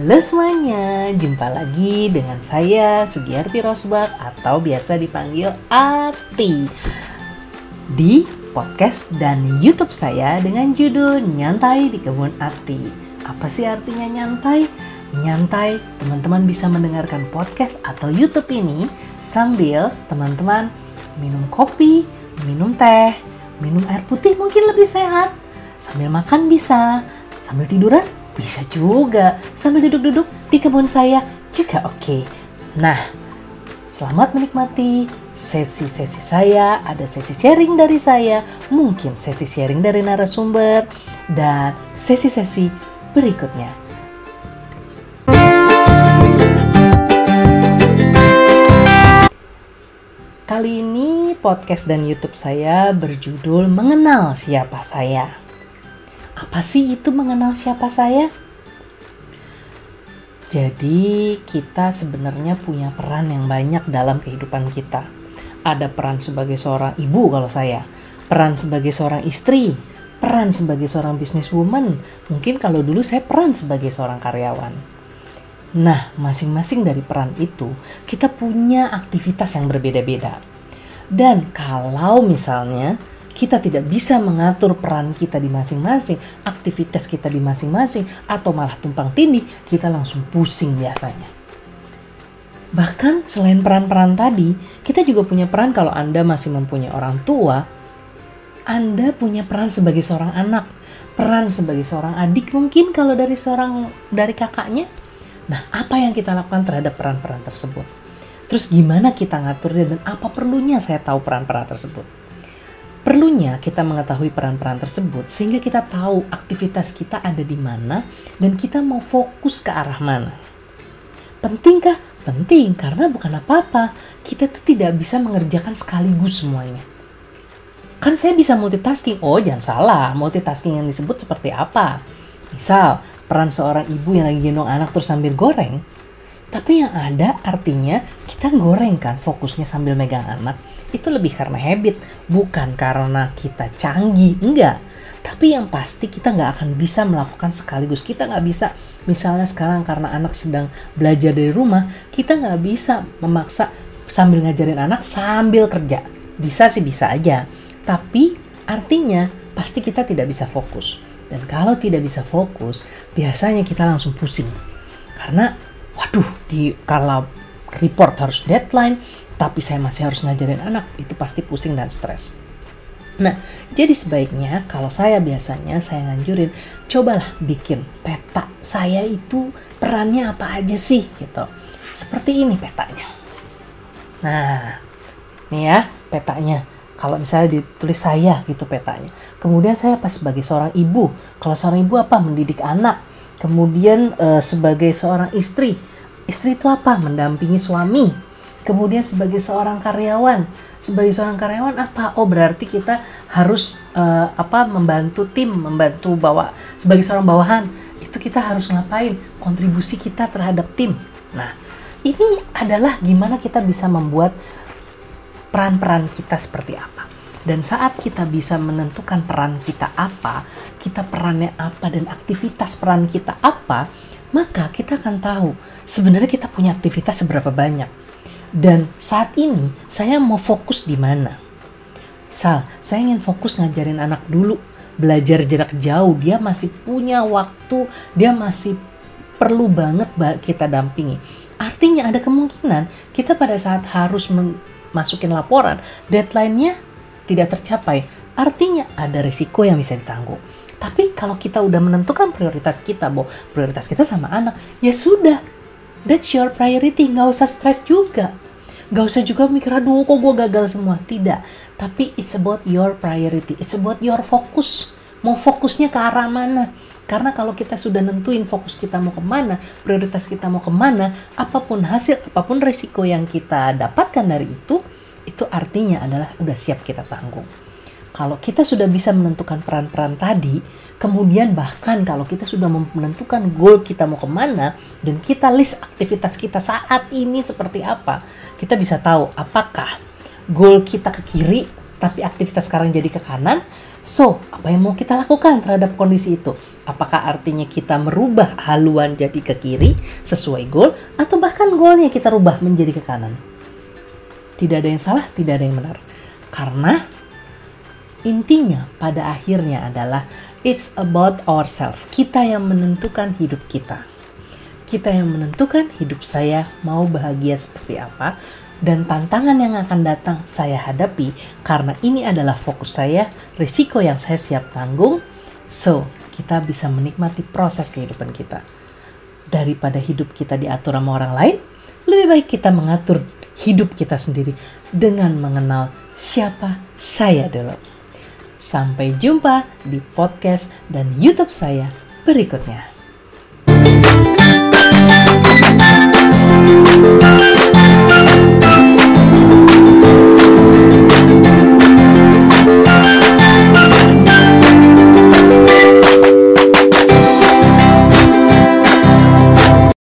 Halo semuanya, jumpa lagi dengan saya Sugiyarti Rosbak atau biasa dipanggil Ati di podcast dan YouTube saya dengan judul Nyantai di Kebun Ati. Apa sih artinya nyantai? Nyantai, teman-teman bisa mendengarkan podcast atau YouTube ini sambil teman-teman minum kopi, minum teh, minum air putih mungkin lebih sehat. Sambil makan bisa, sambil tiduran bisa juga sambil duduk-duduk di kebun saya juga oke. Nah, selamat menikmati sesi-sesi saya. Ada sesi sharing dari saya, mungkin sesi sharing dari narasumber, dan sesi-sesi berikutnya. Kali ini podcast dan YouTube saya berjudul Mengenal Siapa Saya. Apa sih itu mengenal siapa saya? Jadi, kita sebenarnya punya peran yang banyak dalam kehidupan kita. Ada peran sebagai seorang ibu kalau saya, peran sebagai seorang istri, peran sebagai seorang businesswoman. Mungkin kalau dulu saya peran sebagai seorang karyawan. Nah, masing-masing dari peran itu, kita punya aktivitas yang berbeda-beda. Dan kalau misalnya kita tidak bisa mengatur peran kita di masing-masing, aktivitas kita di masing-masing, atau malah tumpang tindih, kita langsung pusing biasanya. Bahkan selain peran-peran tadi, kita juga punya peran kalau Anda masih mempunyai orang tua, Anda punya peran sebagai seorang anak, peran sebagai seorang adik mungkin kalau dari seorang dari kakaknya. Nah, apa yang kita lakukan terhadap peran-peran tersebut? Terus gimana kita ngaturnya dan apa perlunya saya tahu peran-peran tersebut? Perlunya kita mengetahui peran-peran tersebut sehingga kita tahu aktivitas kita ada di mana dan kita mau fokus ke arah mana. Pentingkah? Penting karena bukan apa-apa. Kita tuh tidak bisa mengerjakan sekaligus semuanya. Kan saya bisa multitasking. Oh, jangan salah. Multitasking yang disebut seperti apa? Misal, peran seorang ibu yang lagi gendong anak terus sambil goreng. Tapi yang ada artinya kita goreng kan fokusnya sambil megang anak itu lebih karena habit, bukan karena kita canggih, enggak. Tapi yang pasti kita nggak akan bisa melakukan sekaligus. Kita nggak bisa, misalnya sekarang karena anak sedang belajar dari rumah, kita nggak bisa memaksa sambil ngajarin anak sambil kerja. Bisa sih bisa aja, tapi artinya pasti kita tidak bisa fokus. Dan kalau tidak bisa fokus, biasanya kita langsung pusing. Karena, waduh, di kalau report harus deadline, tapi saya masih harus ngajarin anak, itu pasti pusing dan stres. Nah, jadi sebaiknya kalau saya biasanya saya nganjurin, cobalah bikin peta saya itu perannya apa aja sih gitu. Seperti ini petanya. Nah, nih ya petanya. Kalau misalnya ditulis saya gitu petanya. Kemudian saya pas sebagai seorang ibu. Kalau seorang ibu apa? Mendidik anak. Kemudian uh, sebagai seorang istri. Istri itu apa? Mendampingi suami Kemudian sebagai seorang karyawan, sebagai seorang karyawan apa? Oh berarti kita harus uh, apa membantu tim, membantu bawa sebagai seorang bawahan itu kita harus ngapain? Kontribusi kita terhadap tim. Nah ini adalah gimana kita bisa membuat peran-peran kita seperti apa. Dan saat kita bisa menentukan peran kita apa, kita perannya apa dan aktivitas peran kita apa, maka kita akan tahu sebenarnya kita punya aktivitas seberapa banyak dan saat ini saya mau fokus di mana? Sal, saya ingin fokus ngajarin anak dulu belajar jarak jauh. Dia masih punya waktu, dia masih perlu banget kita dampingi. Artinya ada kemungkinan kita pada saat harus masukin laporan, deadline-nya tidak tercapai. Artinya ada risiko yang bisa ditanggung. Tapi kalau kita udah menentukan prioritas kita, bahwa prioritas kita sama anak, ya sudah, That's your priority, nggak usah stres juga. Nggak usah juga mikir, aduh kok gue gagal semua. Tidak, tapi it's about your priority, it's about your focus. Mau fokusnya ke arah mana? Karena kalau kita sudah nentuin fokus kita mau ke mana, prioritas kita mau ke mana, apa pun hasil, apa pun resiko yang kita dapatkan dari itu, itu artinya adalah udah siap kita tanggung. Kalau kita sudah bisa menentukan peran-peran tadi, Kemudian bahkan kalau kita sudah menentukan goal kita mau ke mana dan kita list aktivitas kita saat ini seperti apa, kita bisa tahu apakah goal kita ke kiri tapi aktivitas sekarang jadi ke kanan So, apa yang mau kita lakukan terhadap kondisi itu? Apakah artinya kita merubah haluan jadi ke kiri sesuai goal atau bahkan goalnya kita rubah menjadi ke kanan? Tidak ada yang salah, tidak ada yang benar. Karena intinya pada akhirnya adalah it's about ourselves. Kita yang menentukan hidup kita. Kita yang menentukan hidup saya mau bahagia seperti apa dan tantangan yang akan datang saya hadapi karena ini adalah fokus saya, risiko yang saya siap tanggung. So, kita bisa menikmati proses kehidupan kita. Daripada hidup kita diatur sama orang lain, lebih baik kita mengatur hidup kita sendiri dengan mengenal siapa saya dulu. Sampai jumpa di podcast dan YouTube saya berikutnya.